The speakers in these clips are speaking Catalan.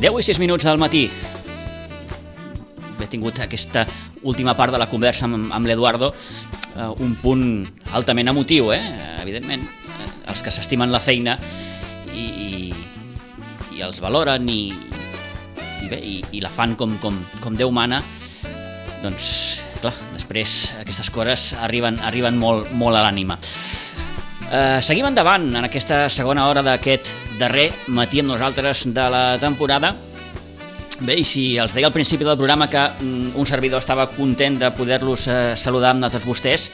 I 6 minuts del matí. He tingut aquesta última part de la conversa amb, amb l'Eduardo, eh, un punt altament emotiu, eh? evidentment. Eh, els que s'estimen la feina i, i, i els valoren i, i, bé, i, i la fan com, com, com Déu mana, doncs, clar, després aquestes coses arriben, arriben molt, molt a l'ànima. Eh, seguim endavant en aquesta segona hora d'aquest darrer matí amb nosaltres de la temporada Bé, i si els deia al principi del programa que mm, un servidor estava content de poder-los eh, saludar amb tots vostès,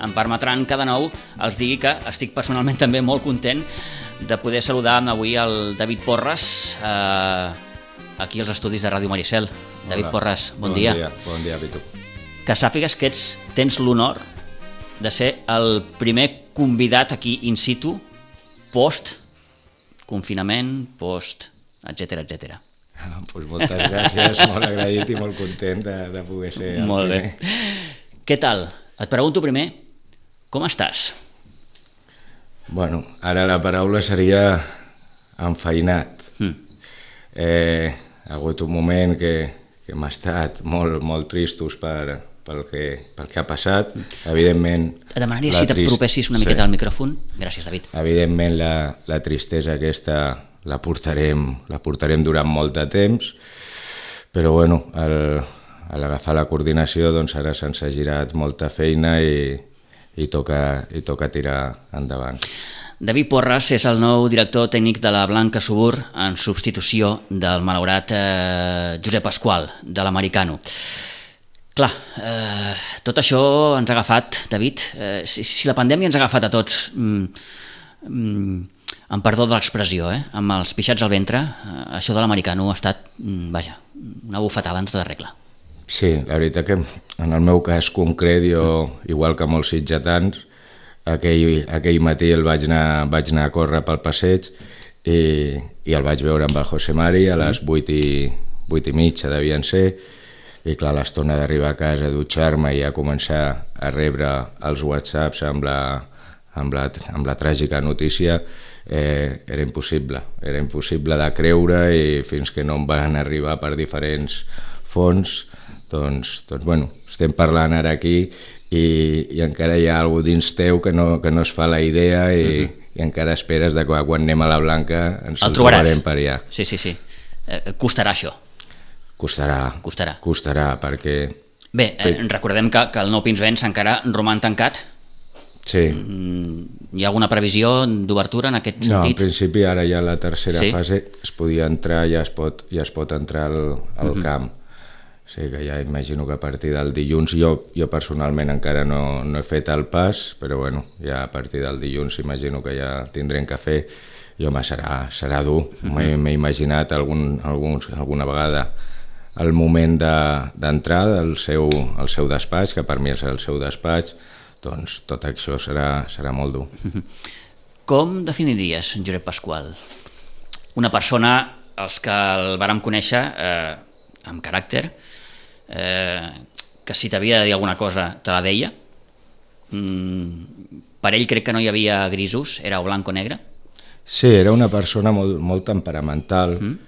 em permetran que de nou els digui que estic personalment també molt content de poder saludar avui el David Porres eh, aquí als estudis de Ràdio Maricel. Hola. David Porres, bon, bon dia. dia. Bon dia, Pitu. Que sàpigues que ets, tens l'honor de ser el primer convidat aquí in situ post confinament, post, etc etc. Ah, pues moltes gràcies, molt agraït i molt content de, de poder ser el Molt bé. primer. Què tal? Et pregunto primer, com estàs? Bueno, ara la paraula seria enfeinat. Mm. Eh, ha hagut un moment que, que hem estat molt, molt tristos per, pel, que, pel que ha passat. Evidentment... Et demanaria si trist- t'apropessis una miqueta al micròfon. Gràcies, David. Evidentment la, la tristesa aquesta la portarem, la portarem durant molt de temps, però bueno, al, a l'agafar la coordinació doncs ara se'ns ha girat molta feina i, i, toca, i toca tirar endavant. David Porras és el nou director tècnic de la Blanca Subur en substitució del malaurat eh, Josep Pasqual, de l'Americano. Clar, eh, tot això ens ha agafat, David, eh, si, si la pandèmia ens ha agafat a tots, mm, mm, amb perdó de l'expressió, eh, amb els pixats al ventre, eh, això de l'americano ha estat, mm, vaja, una bufetada en tota regla. Sí, la veritat que en el meu cas concret, jo, igual que molts sitgetans, aquell, aquell matí el vaig anar, vaig anar a córrer pel passeig i, i el vaig veure amb el José Mari a les 8 i, 8 i mitja devien ser i clar, l'estona d'arribar a casa, dutxar-me i a començar a rebre els whatsapps amb la, amb la, amb la tràgica notícia eh, era impossible, era impossible de creure i fins que no em van arribar per diferents fons, doncs, doncs bueno, estem parlant ara aquí i, i encara hi ha algú dins teu que no, que no es fa la idea i, uh -huh. i encara esperes de que quan anem a la Blanca ens El el trobarem per allà. Sí, sí, sí. Eh, costarà això, Costarà, costarà. costarà perquè Bé, eh, recordem que, que el nou Pinsbens encara roman tancat. sí, Mm, Hi ha alguna previsió d'obertura en aquest No, en sentit? principi ara ja la tercera Sí? fase es podia entrar, ja es pot, ja es pot entrar al, al uh -huh. camp. O sigui que ja imagino que a partir del dilluns, jo, jo personalment encara no, no he fet el pas, però bueno, ja a partir del dilluns imagino que ja tindrem que fer i home, serà, serà dur. M'he m'he imaginat algun, algun, alguna vegada el moment de- d'entrar de, del seu, al seu despatx, que per mi és el seu despatx, doncs tot això serà, serà molt dur. Com definiries Josep Pasqual? Una persona, els que el vàrem conèixer, eh, amb caràcter, eh, que si t'havia de dir alguna cosa te la deia. Mm, per ell crec que no hi havia grisos, era o blanc o negre. Sí, era una persona molt, molt temperamental, mm.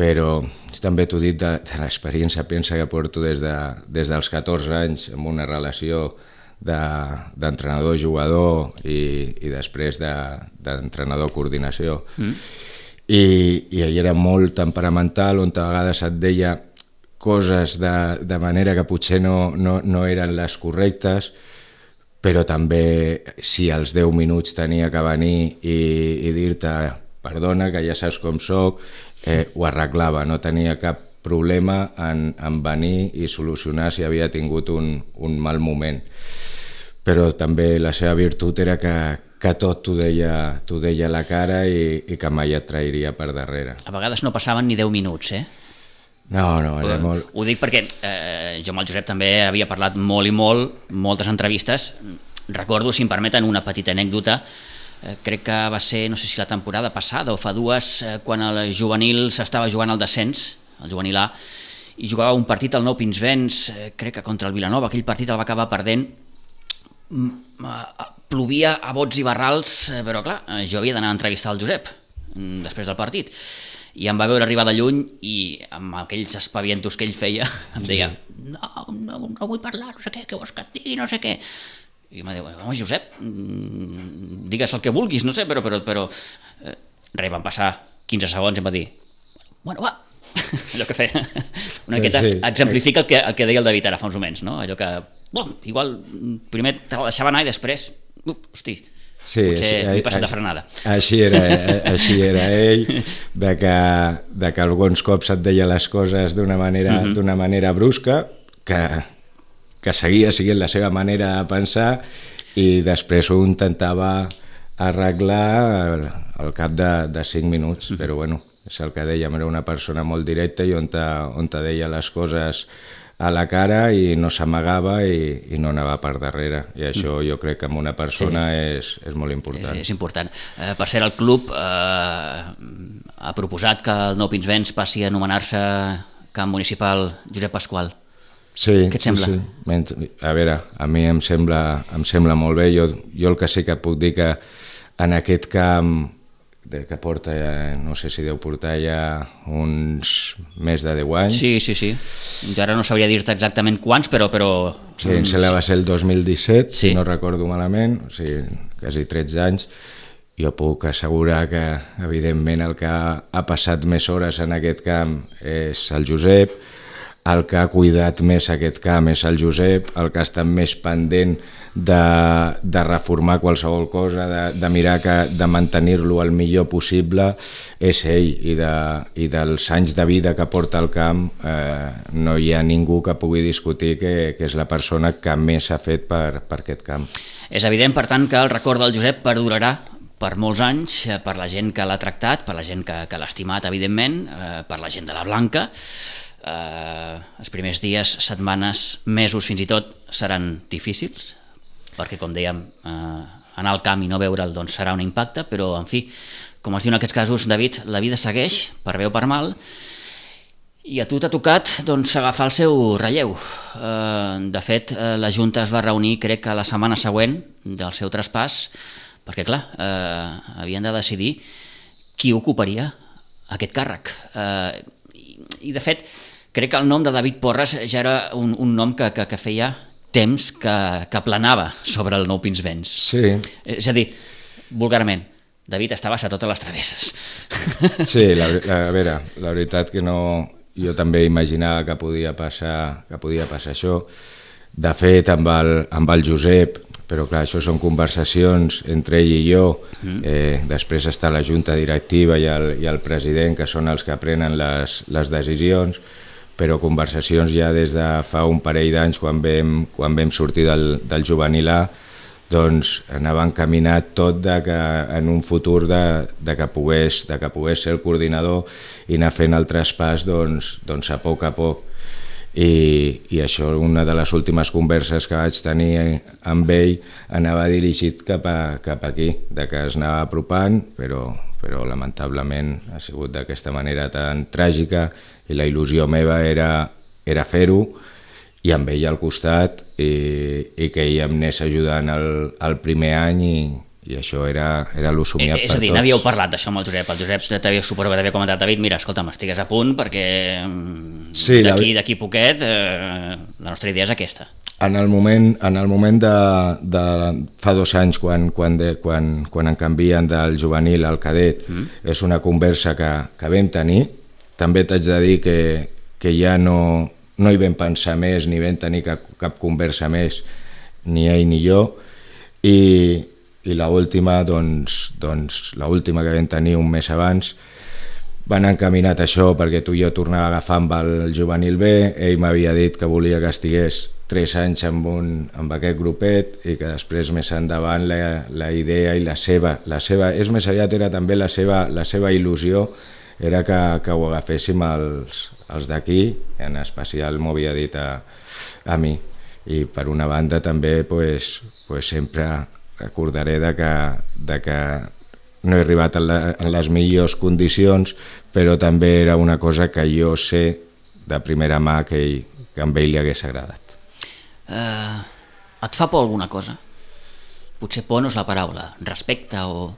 Però també t'ho dit de, de l'experiència, pensa que porto des, de, des dels 14 anys amb una relació de- d'entrenador-jugador i, i després de- d'entrenador-coordinació. Mm. I, I era molt temperamental, on a vegades et deia coses de, de manera que potser no, no, no eren les correctes, però també si als 10 minuts tenia que venir i, i dir-te perdona, que ja saps com sóc, eh, ho arreglava, no tenia cap problema en, en venir i solucionar si havia tingut un, un mal moment. Però també la seva virtut era que, que tot t'ho deia, deia a la cara i, i que mai et trairia per darrere. A vegades no passaven ni 10 minuts, eh? No, no, era molt... Ho dic perquè eh, jo amb el Josep també havia parlat molt i molt, moltes entrevistes. Recordo, si em permeten, una petita anècdota. Eh, crec que va ser, no sé si la temporada passada o fa dues, eh, quan el juvenil s'estava jugant al descens, el juvenil A, i jugava un partit al Nou Pinsbens, eh, crec que contra el Vilanova, aquell partit el va acabar perdent, mm, plovia a bots i barrals, però clar, jo havia d'anar a entrevistar el Josep mm, després del partit. I em va veure arribar de lluny i amb aquells espavientos que ell feia em deia, no, no, no vull parlar, no sé què, què vols que et digui, no sé què. I em va dir, home, Josep, mm, digues el que vulguis, no sé, però, però, però eh, res, van passar 15 segons i em va dir, bueno, va, allò que feia una miqueta sí. exemplifica el que, el que deia el David ara fa uns moments, no? allò que, bon, igual primer te la deixava anar i després, uh, hosti, Sí, Potser m'he passat de frenada. Així era, així era ell, de que, de que alguns cops et deia les coses d'una manera, mhm. -huh. manera brusca, que, que seguia siguent la seva manera de pensar i després ho intentava arreglar al cap de, de 5 minuts, mhm. però bueno, és el que dèiem, era una persona molt directa i on te, on te deia les coses a la cara i no s'amagava i, i no anava per darrere i això mm. jo crec que en una persona sí. és, és molt important. És, és important. Eh, per ser el club eh, ha proposat que el Nou Pinsbens passi a anomenar-se camp municipal Josep Pasqual. Sí, Què et sembla? Sí, sí. A veure, a mi em sembla, em sembla molt bé. Jo, jo el que sí que puc dir que en aquest camp que porta, ja, no sé si deu portar ja uns més de 10 anys. Sí, sí, sí. Jo ara no sabria dir-te exactament quants, però... però... Sí, em sembla va ser el 2017, sí. si no recordo malament, o sigui, quasi 13 anys. Jo puc assegurar que, evidentment, el que ha passat més hores en aquest camp és el Josep, el que ha cuidat més aquest camp és el Josep, el que ha estat més pendent de, de reformar qualsevol cosa, de, de mirar que, de mantenir-lo el millor possible, és ell. I, de, I dels anys de vida que porta al camp eh, no hi ha ningú que pugui discutir que, que és la persona que més ha fet per, per aquest camp. És evident, per tant, que el record del Josep perdurarà per molts anys, eh, per la gent que l'ha tractat, per la gent que, que l'ha estimat, evidentment, eh, per la gent de la Blanca. Eh, els primers dies, setmanes, mesos fins i tot seran difícils, perquè com dèiem, eh, anar al camp i no veure'l doncs, serà un impacte, però en fi, com es diu en aquests casos, David, la vida segueix, per bé o per mal, i a tu t'ha tocat doncs, agafar el seu relleu. Eh, de fet, eh, la Junta es va reunir, crec que la setmana següent del seu traspàs, perquè clar, eh, havien de decidir qui ocuparia aquest càrrec. Eh, i, I de fet, crec que el nom de David Porres ja era un, un nom que, que, que feia temps que, que planava sobre el nou Pinsbens. Sí. És a dir, vulgarment, David estava a totes les travesses. Sí, la, la, a veure, la veritat que no... Jo també imaginava que podia passar, que podia passar això. De fet, amb el, amb el Josep, però clar, això són conversacions entre ell i jo, mm. eh, després està la junta directiva i el, i el president, que són els que prenen les, les decisions, però conversacions ja des de fa un parell d'anys quan quan vam sortir del, del juvenil A doncs anava encaminat tot de que en un futur de, de, que pogués, de que pogués ser el coordinador i anar fent el traspàs doncs, doncs a poc a poc. I, I això, una de les últimes converses que vaig tenir amb ell anava dirigit cap, a, cap aquí, de que es anava apropant, però, però lamentablement ha sigut d'aquesta manera tan tràgica i la il·lusió meva era, era fer-ho i amb ell al costat i, i que ell em anés ajudant el, el primer any i, i això era, era lo somiat eh, és a dir, n'havíeu parlat d'això amb el Josep, el Josep t'havia suposo que t'havia comentat, David, mira, escolta, m'estigues a punt perquè mm, sí, d'aquí la... poquet eh, la nostra idea és aquesta. En el moment, en el moment de, de fa dos anys, quan, quan, de, quan, quan en canvien del juvenil al cadet, mm. és una conversa que, que vam tenir, també t'haig de dir que, que ja no, no hi vam pensar més, ni vam tenir cap, cap conversa més, ni ell ni jo, i, i la última, doncs, doncs, la última que vam tenir un mes abans, van encaminat això perquè tu i jo tornava a agafar amb el juvenil B, ell m'havia dit que volia que estigués 3 anys amb, un, amb aquest grupet i que després més endavant la, la idea i la seva, la seva, és més aviat era també la seva, la seva il·lusió era que, que ho agaféssim els, els d'aquí, en especial m'ho havia dit a, a mi i per una banda també pues, pues sempre recordaré de que, de que no he arribat en, la, en les millors condicions però també era una cosa que jo sé de primera mà que, ell, que a ell li hagués agradat. Uh, et fa por alguna cosa? Potser por no és la paraula, respecte o...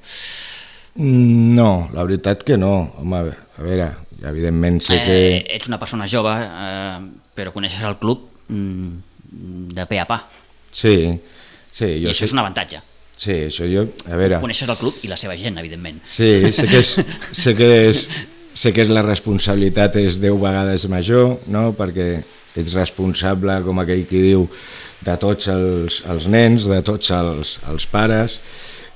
Mm, no, la veritat que no. Home, a veure, evidentment sé que... Eh, ets una persona jove, eh, però coneixes el club mm, de pe a pa. Sí, sí. Jo I això sé... és un avantatge. Sí, això jo... A veure... Coneixes el club i la seva gent, evidentment. Sí, sé que és, sé que és, sé que és la responsabilitat és 10 vegades major, no? perquè ets responsable, com aquell qui diu, de tots els, els nens, de tots els, els pares,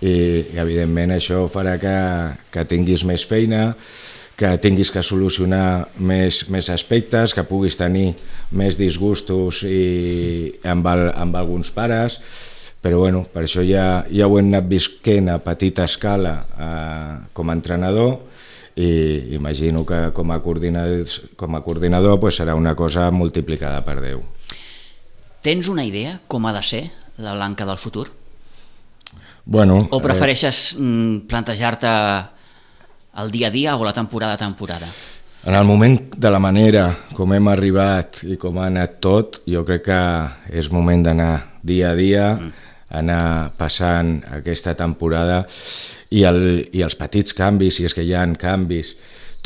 i, evidentment això farà que, que tinguis més feina, que tinguis que solucionar més, més aspectes, que puguis tenir més disgustos i amb, el, amb alguns pares, però bueno, per això ja, ja ho hem anat visquent a petita escala eh, com a entrenador i imagino que com a coordinador, com a coordinador pues serà una cosa multiplicada per 10. Tens una idea com ha de ser la Blanca del futur? Bueno, o prefereixes eh... plantejar-te el dia a dia o la temporada a temporada? En el moment de la manera com hem arribat i com ha anat tot, jo crec que és moment d'anar dia a dia, mm. anar passant aquesta temporada i, el, i els petits canvis, si és que hi ha canvis,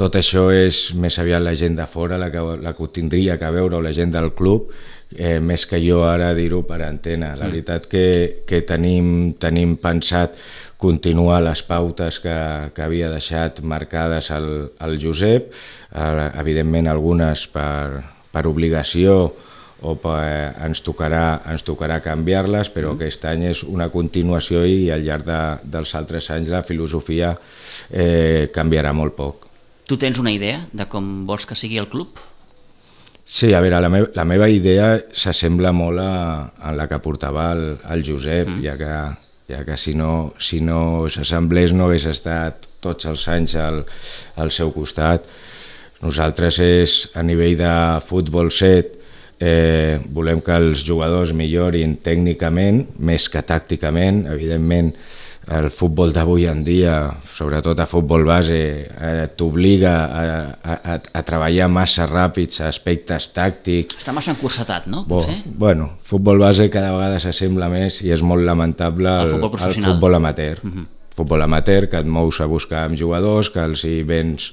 tot això és més aviat la gent de fora la que, la que ho tindria que veure o la gent del club eh, més que jo ara dir-ho per antena. La mm. veritat que, que tenim, tenim pensat continuar les pautes que, que havia deixat marcades el, el Josep, eh, evidentment algunes per, per obligació o per, ens, tocarà, ens tocarà canviar-les, però mm. aquest any és una continuació i al llarg de, dels altres anys la filosofia eh, canviarà molt poc. Tu tens una idea de com vols que sigui el club? Sí, a veure, la, me la meva idea s'assembla molt a, a la que portava el, el Josep, mm. ja que, ja que si no si no s'assemblés no hagués estat tots els anys al, al seu costat. Nosaltres és a nivell de futbol set, Eh, volem que els jugadors millorin tècnicament, més que tàcticament. Evidentment, el futbol d'avui en dia, sobretot a futbol base, eh, t'obliga a, a, a treballar massa ràpids, aspectes tàctics... Està massa encursetat, no? Bo, bueno, futbol base cada vegada s'assembla més i és molt lamentable el, el futbol, el futbol amateur. Uh mhm. -huh futbol amateur, que et mous a buscar amb jugadors, que els hi vens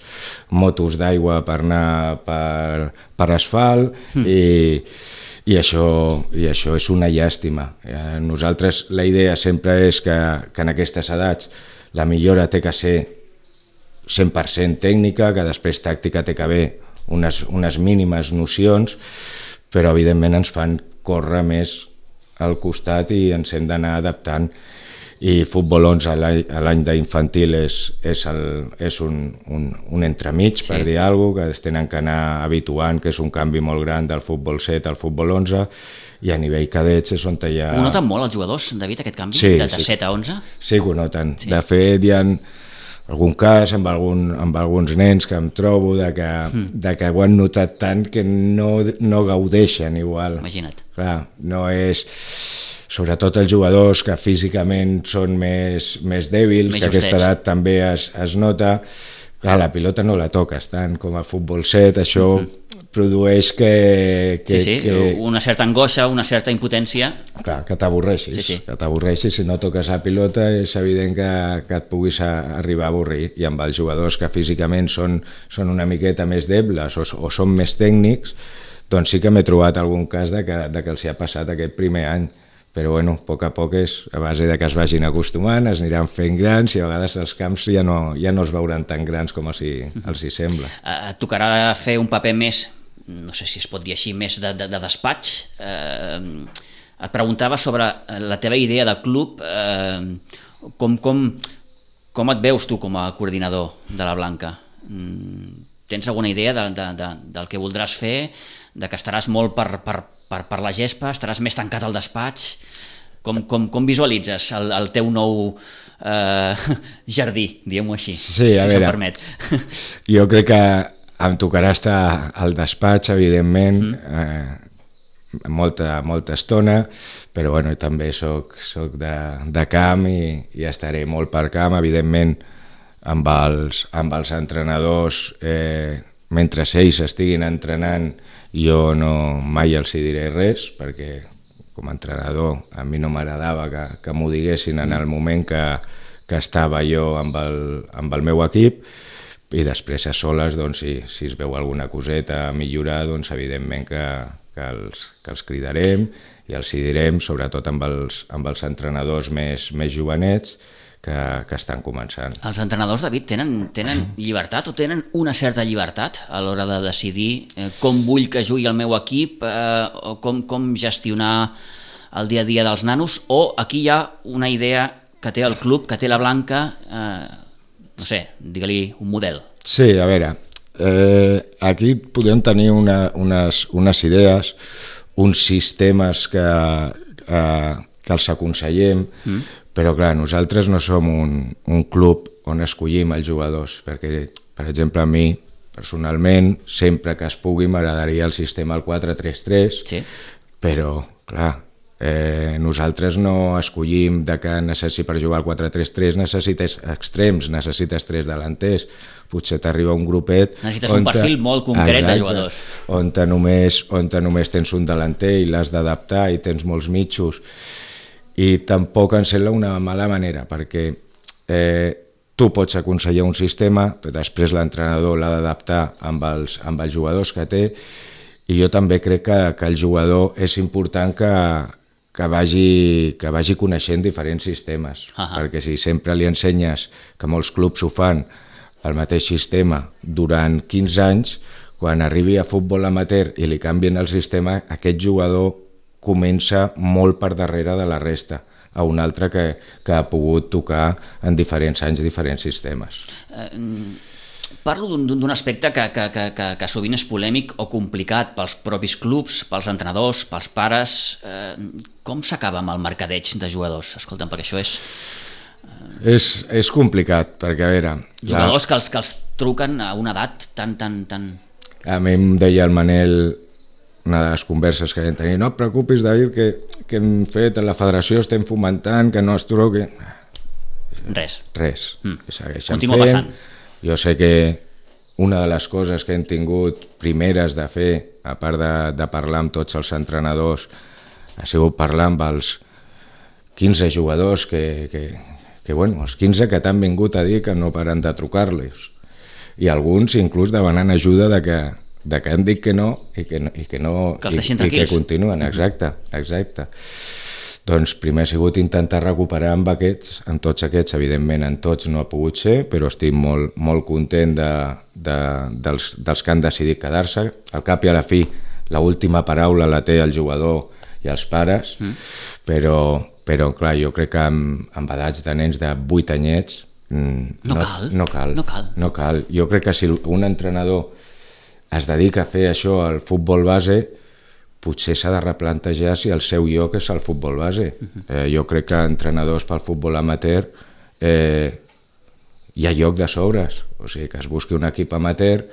motos d'aigua per anar per, per asfalt mm. i, i, això, i això és una llàstima. Eh, nosaltres la idea sempre és que, que en aquestes edats la millora té que ser 100% tècnica, que després tàctica té que haver unes, unes mínimes nocions, però evidentment ens fan córrer més al costat i ens hem d'anar adaptant i futbol 11 a l'any d'infantil és, és, el, és un, un, un entremig, sí. per dir alguna cosa, que es tenen que anar habituant, que és un canvi molt gran del futbol 7 al futbol 11, i a nivell cadets és on hi ha... Ho noten molt els jugadors, David, aquest canvi, sí, de, de sí. 7 a 11? Sí que ho noten. Sí. De fet, hi ha algun cas amb, algun, amb alguns nens que em trobo de que, mm. de que ho han notat tant que no, no gaudeixen igual. Imagina't. Clar, no és sobretot els jugadors que físicament són més, més dèbils, més que justets. aquesta edat també es, es nota, clar, la pilota no la toques tant com a futbol set, això uh mhm. -huh. produeix que, que, sí, sí, que... una certa angoixa, una certa impotència. Clar, que t'avorreixis, sí, sí. que t'avorreixis, si no toques la pilota és evident que, que et puguis a, arribar a avorrir, i amb els jugadors que físicament són, són una miqueta més debles o, o són més tècnics, doncs sí que m'he trobat algun cas de que, de que els hi ha passat aquest primer any però bueno, a poc a poc és a base de que es vagin acostumant, es aniran fent grans i a vegades els camps ja no, ja no es veuran tan grans com els hi, els hi sembla. Et tocarà fer un paper més, no sé si es pot dir així, més de, de, de despatx, eh, et preguntava sobre la teva idea de club, eh, com, com, com et veus tu com a coordinador de la Blanca? Mm, tens alguna idea de, de, de, del que voldràs fer, de que estaràs molt per, per, per, per la gespa, estaràs més tancat al despatx? Com, com, com visualitzes el, el teu nou eh, jardí, diguem-ho així, Sí, a si veure. permet? Jo crec que em tocarà estar al despatx, evidentment, mm. eh, molta, molta estona, però bueno, també soc, soc de, de camp i, i estaré molt per camp, evidentment, amb els, amb els entrenadors, eh, mentre ells estiguin entrenant, jo no mai els hi diré res, perquè com a entrenador a mi no m'agradava que, que m'ho diguessin en el moment que, que estava jo amb el, amb el meu equip, i després a soles, doncs, si, si es veu alguna coseta a millorar, doncs evidentment que, que, els, que els cridarem i els hi direm, sobretot amb els, amb els entrenadors més, més jovenets que, que estan començant. Els entrenadors, David, tenen, tenen llibertat o tenen una certa llibertat a l'hora de decidir eh, com vull que jugui el meu equip eh, o com, com gestionar el dia a dia dels nanos o aquí hi ha una idea que té el club, que té la Blanca, eh, no sé, digue-li un model. Sí, a veure, eh, aquí podem tenir una, unes, unes idees, uns sistemes que, eh, que els aconsellem, mm. Però clar, nosaltres no som un, un club on escollim els jugadors, perquè, per exemple, a mi, personalment, sempre que es pugui m'agradaria el sistema el 4-3-3, Sí. però, clar, eh, nosaltres no escollim de que necessi per jugar al 4-3-3 necessites extrems, necessites tres delanters, potser t'arriba un grupet... Necessites un perfil molt concret de jugadors. On te només, on te només tens un delanter i l'has d'adaptar i tens molts mitjos. I tampoc em sembla una mala manera, perquè eh, tu pots aconsellar un sistema, però després l'entrenador l'ha d'adaptar amb, els, amb els jugadors que té, i jo també crec que, que el jugador és important que, que, vagi, que vagi coneixent diferents sistemes, Ahà. perquè si sempre li ensenyes, que molts clubs ho fan, el mateix sistema durant 15 anys, quan arribi a futbol amateur i li canvien el sistema, aquest jugador comença molt per darrere de la resta a un altre que, que ha pogut tocar en diferents anys diferents sistemes. Parlo d'un- aspecte que, que, que, que, que sovint és polèmic o complicat pels propis clubs, pels entrenadors, pels pares. Eh, com s'acaba amb el mercadeig de jugadors? Escolta'm, perquè això és És, és complicat, perquè a veure... jugadors que els, que els truquen a una edat tan, tan, tan... A mi em deia el Manel, una de les converses que vam tenir, no et preocupis, David, que, que hem fet a la federació, estem fomentant, que no es truqui... Res. Res, Mm. Continua fent. passant. Jo sé que una de les coses que hem tingut primeres de fer, a part de, de parlar amb tots els entrenadors, ha sigut parlar amb els 15 jugadors que, que, que bueno, els 15 que t'han vingut a dir que no paren de trucar-los. I alguns inclús demanant ajuda de que, de que han dit que no i que no, i que, no, Que els i, i que continuen, exacte, exacte. Doncs primer ha sigut intentar recuperar amb aquests, en tots aquests, evidentment en tots no ha pogut ser, però estic molt, molt content de, de, dels, dels que han decidit quedar-se. Al cap i a la fi, la última paraula la té el jugador i els pares, mm. però, però clar, jo crec que amb, amb edats de nens de 8 anyets mm, No cal. no cal. No cal. No cal. Jo crec que si un entrenador es dedica a fer això al futbol base, potser s'ha de replantejar si el seu lloc és el futbol base. Eh, jo crec que entrenadors pel futbol amateur eh, hi ha lloc de sobres, o sigui que es busqui un equip amateur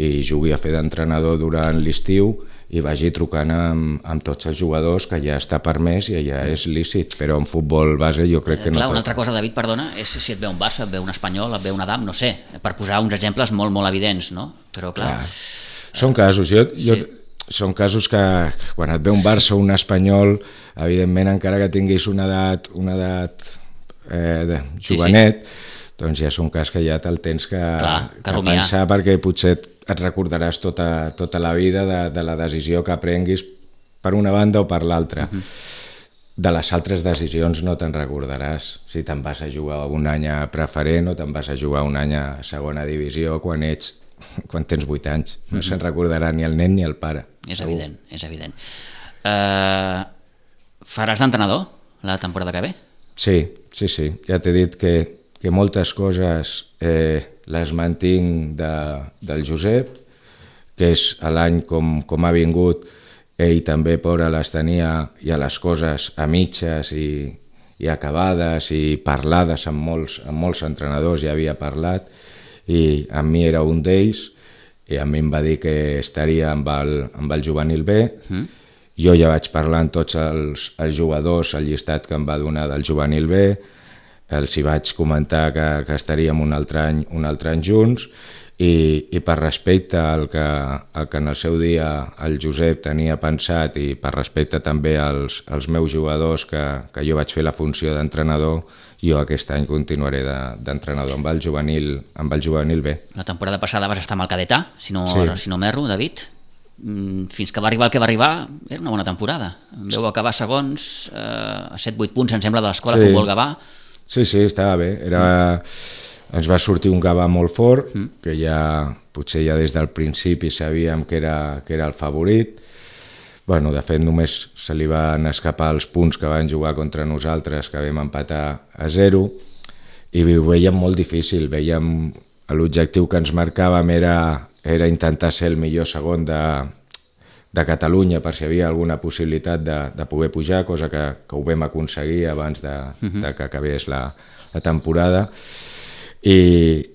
i jugui a fer d'entrenador durant l'estiu i vagi trucant amb, amb tots els jugadors que ja està permès i ja és lícit, però en futbol base jo crec que Eh, Clar, no una pot. altra cosa, David, perdona, és si et ve un Barça, et ve un Espanyol, et ve un Adam, no sé, per posar uns exemples molt, molt evidents, no? Però clar, Clar. Són casos, jo, jo, Sí. són casos que quan et ve un Barça o un Espanyol, evidentment encara que tinguis una edat, una edat eh, de Sí, jovenet, doncs ja és un cas que ja te'l tens que, Clar, que que rumiar. pensar perquè potser et, et recordaràs tota, tota la vida de, de la decisió que prenguis per una banda o per l'altra. Mhm. De les altres decisions no te'n recordaràs si te'n vas a jugar un any a preferent o te'n vas a jugar un any a segona divisió quan ets quan tens 8 anys. No se'n recordarà ni el nen ni el pare. és segur. evident, és evident. Uh, faràs d'entrenador la temporada que ve? Sí, sí, sí. Ja t'he dit que, que moltes coses eh, les mantinc de, del Josep, que és l'any com, com ha vingut, ell també por a les tenia i a les coses a mitges i, i acabades i parlades amb molts, amb molts entrenadors, ja havia parlat, i amb mi era un d'ells, i a mi em va dir que estaria amb el, amb el juvenil B, mm. jo ja vaig parlar amb tots els, els jugadors, el llistat que em va donar del juvenil B, els hi vaig comentar que, que estaríem un altre any, un altre any junts, i, i per respecte al que, al que en el seu dia el Josep tenia pensat i per respecte també als, als meus jugadors que, que jo vaig fer la funció d'entrenador, jo aquest any continuaré d'entrenador de, amb, el juvenil, amb el juvenil B. La temporada passada vas estar amb el cadetà, si no, sí. si no m'erro, David. Mm, fins que va arribar el que va arribar, era una bona temporada. Veu acabar segons, eh, a 7-8 punts, em sembla, de l'escola sí. Futbol Gavà. Sí, sí, estava bé. Era... Mm ens va sortir un Gavà molt fort, mm. que ja potser ja des del principi sabíem que era, que era el favorit. Bueno, de fet, només se li van escapar els punts que van jugar contra nosaltres, que vam empatar a zero, i ho veiem molt difícil. Veiem l'objectiu que ens marcàvem era, era intentar ser el millor segon de, de Catalunya per si hi havia alguna possibilitat de, de poder pujar, cosa que, que ho vam aconseguir abans de, uh -huh. de que acabés la, la temporada i,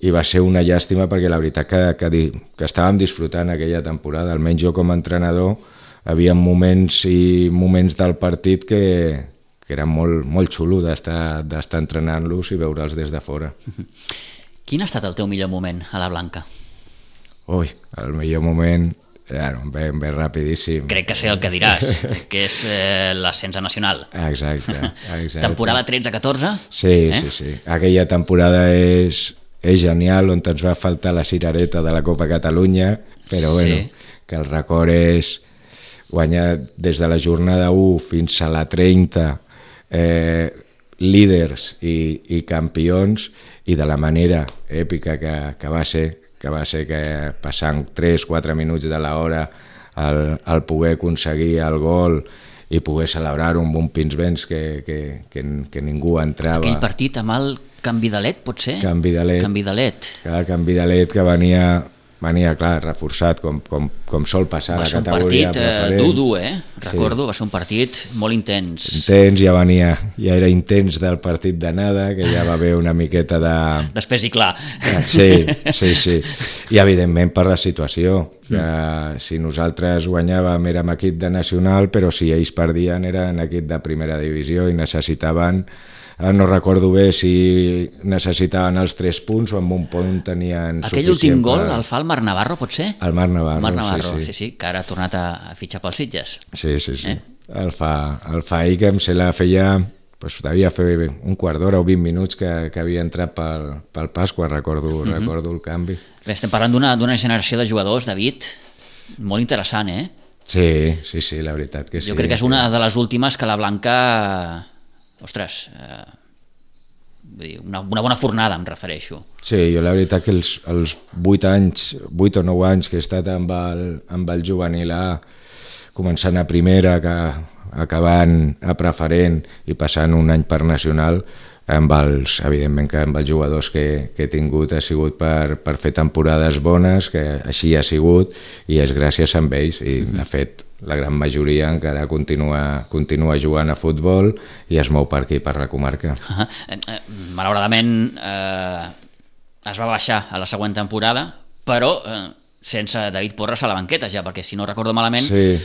i va ser una llàstima perquè la veritat que, que, que estàvem disfrutant aquella temporada, almenys jo com a entrenador havia moments i moments del partit que, que era molt, molt xulo d'estar entrenant-los i veure'ls des de fora. Quin ha estat el teu millor moment a la Blanca? Ui, el millor moment Claro, ben, ben rapidíssim. Crec que sé el que diràs, que és eh, l'ascens nacional. Exacte, exacte. Temporada 13-14? Sí, eh? sí, sí. Aquella temporada és, és genial, on ens va faltar la cirereta de la Copa Catalunya, però bueno, sí. que el record és guanyar des de la jornada 1 fins a la 30 eh, líders i, i campions i de la manera èpica que, que va ser que va ser que passant 3-4 minuts de l'hora el, el poder aconseguir el gol i poder celebrar-ho amb un pins vents que, que, que, que ningú entrava. Aquell partit amb el canvi de led, potser? Canvi de led. Canvi de led. Cada canvi de led que venia venia, clar, reforçat, com, com, com sol passar a la categoria preferent. Va ser un partit eh, dur, eh? Recordo, sí. va ser un partit molt intens. Intens, ja venia, ja era intens del partit d'anada, que ja va haver una miqueta de... Després i clar. Ah, sí, sí, sí. I evidentment per la situació, que mm. si nosaltres guanyàvem érem equip de nacional, però si ells perdien eren equip de primera divisió i necessitaven no recordo bé si necessitaven els tres punts o amb un punt tenien Aquell últim gol per... el fa el Marc Navarro, pot ser? El Marc Navarro, Marc Navarro sí, sí. sí, sí, que ara ha tornat a, fitxar pels Sitges. Sí, sí, sí. Eh? El, fa, el fa ell que em se la feia pues, devia fer un quart d'hora o 20 minuts que, que havia entrat pel, pel Pasqua, recordo, uh mhm. -huh. recordo el canvi. Bé, estem parlant d'una generació de jugadors, David, molt interessant, eh? Sí, sí, sí, la veritat que sí. Jo crec que és una de les últimes que la Blanca ostres, eh, una, una bona fornada em refereixo. Sí, jo la veritat que els, els 8 anys, 8 o 9 anys que he estat amb el, amb el juvenil A, començant a primera, que, acabant a preferent i passant un any per nacional, amb els, evidentment que amb els jugadors que, que he tingut ha sigut per, per fer temporades bones, que així ha sigut, i és gràcies a ells, i de fet la gran majoria encara continua, continua jugant a futbol i es mou per aquí, per la comarca. Uh -huh. Malauradament eh, es va baixar a la següent temporada, però eh, sense David Porres a la banqueta ja, perquè si no recordo malament, sí.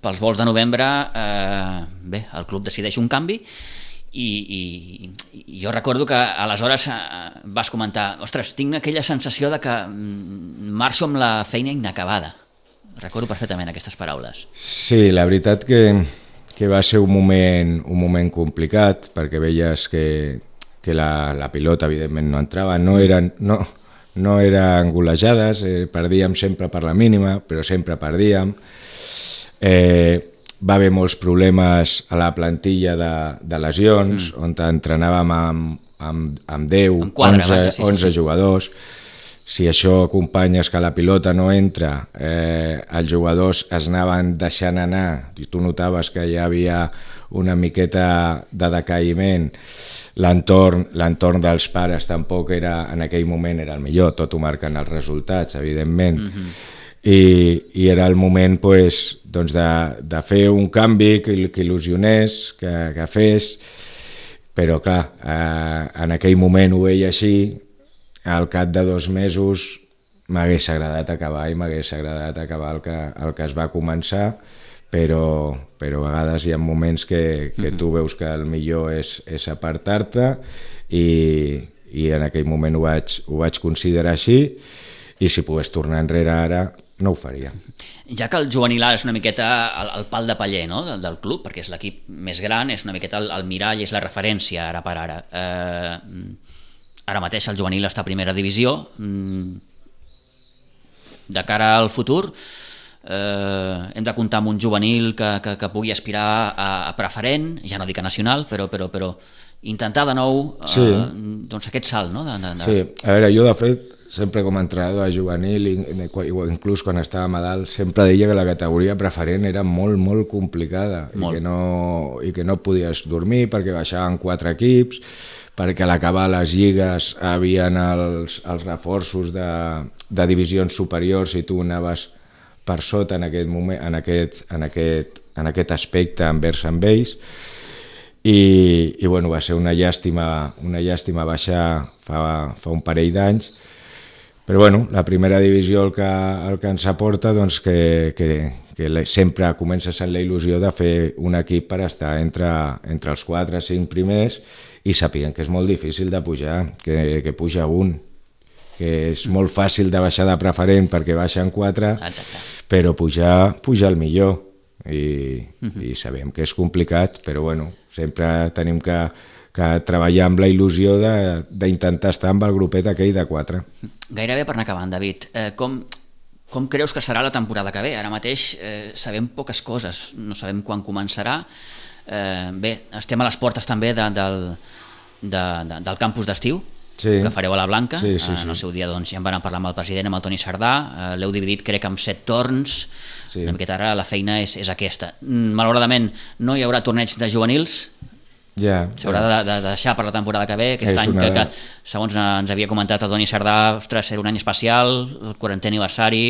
pels vols de novembre, eh, bé, el club decideix un canvi i, i, i jo recordo que aleshores eh, vas comentar ostres, tinc aquella sensació de que mm, marxo amb la feina inacabada Recordo perfectament aquestes paraules. Sí, la veritat que, que va ser un moment, un moment complicat perquè veies que, que la, la pilota evidentment no entrava, no eren, no, no eren golejades, eh, perdíem sempre per la mínima, però sempre perdíem. Eh, va haver molts problemes a la plantilla de, de lesions, mm. on entrenàvem amb, amb, amb 10, amb quadre, 11, vaja, sí, 11 sí. jugadors, si això acompanyes que la pilota no entra, eh, els jugadors es anaven deixant anar, i tu notaves que hi havia una miqueta de decaïment, l'entorn dels pares tampoc era, en aquell moment era el millor, tot ho marquen els resultats, evidentment, mm -hmm. I, i era el moment pues, doncs de, de fer un canvi que, que il·lusionés, que, que fes, però clar, eh, en aquell moment ho veia així, al cap de dos mesos m'hagués agradat acabar i m'hagués agradat acabar el que, el que es va començar, però, però a vegades hi ha moments que, que tu veus que el millor és, és apartar-te i, i en aquell moment ho vaig, ho vaig considerar així. I si pogués tornar enrere ara no ho faria. Ja que el juvenil ara és una miqueta el, el pal de paller no? del, del club, perquè és l'equip més gran, és una miqueta el, el mirall, és la referència ara per ara. Eh, ara mateix el juvenil està a primera divisió. Mm, de cara al futur, eh, hem de comptar amb un juvenil que, que, que pugui aspirar a, a preferent, ja no dic a nacional, però, però, però intentar de nou eh, sí. doncs aquest salt. No? De, de, de... Sí, a veure, jo de fet sempre com a entrenador de juvenil, inclús quan estava a dalt, sempre deia que la categoria preferent era molt, molt complicada molt. I, que no, i que no podies dormir perquè baixaven quatre equips, perquè a l'acabar les lligues havien els, els reforços de, de divisions superiors i tu anaves per sota en aquest, moment, en aquest, en aquest, en aquest aspecte envers amb ells i, i bueno, va ser una llàstima, una llàstima baixar fa, fa un parell d'anys però bueno, la primera divisió el que, el que ens aporta doncs que, que, que sempre comences amb la il·lusió de fer un equip per estar entre, entre els 4 o 5 primers i sapiguen que és molt difícil de pujar, que, que puja un, que és molt fàcil de baixar de preferent perquè baixen 4, Exacte. però pujar, pujar el millor. I, uh -huh. I sabem que és complicat, però bueno, sempre tenim que, que treballar amb la il·lusió d'intentar estar amb el grupet aquell de 4. Gairebé per anar acabant, David, eh, com, com creus que serà la temporada que ve? Ara mateix eh, sabem poques coses, no sabem quan començarà, Eh, bé, estem a les portes també de, del, de, de, del campus d'estiu, sí. que fareu a la Blanca. Sí, sí, sí. En el seu dia doncs, ja en van parlar amb el president, amb el Toni Sardà. Eh, L'heu dividit, crec, amb set torns. Sí. Una miqueta ara la feina és, és aquesta. Mm, malauradament, no hi haurà torneig de juvenils, ja, s'haurà ja. de, de, deixar per la temporada que ve, aquest és any una... que, que, segons ens havia comentat el Toni Sardà, ostres, era un any especial, el 40è aniversari,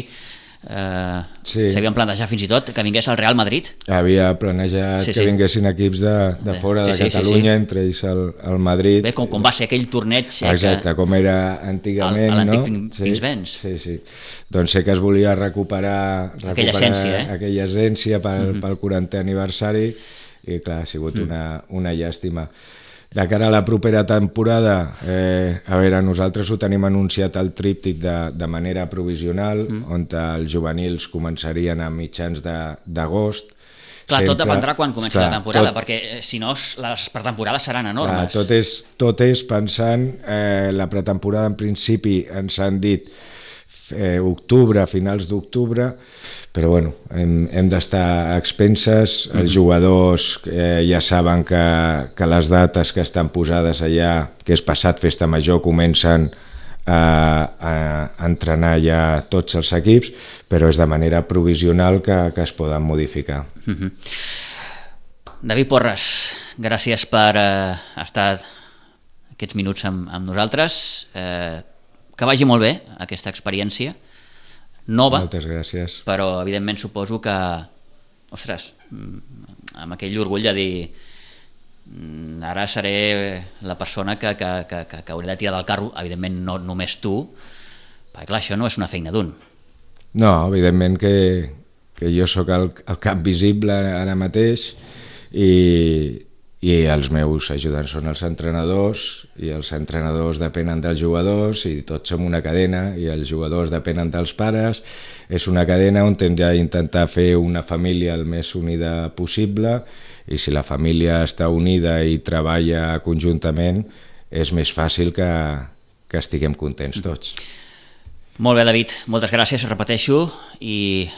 eh, sí. s'havien plantejat fins i tot que vingués el Real Madrid. Havia planejat sí, sí. que vinguessin equips de, de fora sí, de sí, Catalunya, sí, sí. entre ells el, el Madrid. Bé, com, com va ser aquell torneig... Eh, Exacte, que... com era antigament, el, no? Pinsbens. Sí, sí, sí. Doncs sé que es volia recuperar, recuperar aquella essència, eh? aquella essència pel, mm -hmm. pel 40è aniversari i clar, ha sigut mm. una, una llàstima. De cara a la propera temporada, eh, a veure, nosaltres ho tenim anunciat al tríptic de, de manera provisional, mm. on els juvenils començarien a mitjans d'agost, Clar, Sempre, tot dependrà quan comenci clar, la temporada, tot, perquè eh, si no les pretemporades seran enormes. Clar, tot, és, tot és pensant, eh, la pretemporada en principi ens han dit eh, octubre, finals d'octubre, però bueno, hem, hem d'estar a expenses, els jugadors eh, ja saben que, que les dates que estan posades allà, que és passat festa major, comencen a, a entrenar ja tots els equips, però és de manera provisional que, que es poden modificar. -huh. David Porres, gràcies per eh, estar aquests minuts amb, amb nosaltres. Eh, que vagi molt bé aquesta experiència nova. Moltes gràcies. Però, evidentment, suposo que, ostres, mm, amb aquell orgull de dir mm, ara seré la persona que, que, que, que, que hauré de tirar del carro, evidentment no només tu, perquè clar, això no és una feina d'un. No, evidentment que, que jo sóc el, el cap visible ara mateix i, i els meus ajudants són els entrenadors i els entrenadors depenen dels jugadors i tots som una cadena i els jugadors depenen dels pares és una cadena on hem d'intentar fer una família el més unida possible i si la família està unida i treballa conjuntament és més fàcil que, que estiguem contents tots. Molt bé, David, moltes gràcies, repeteixo, i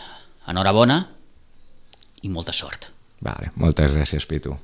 enhorabona i molta sort. Vale, moltes gràcies, Pitu.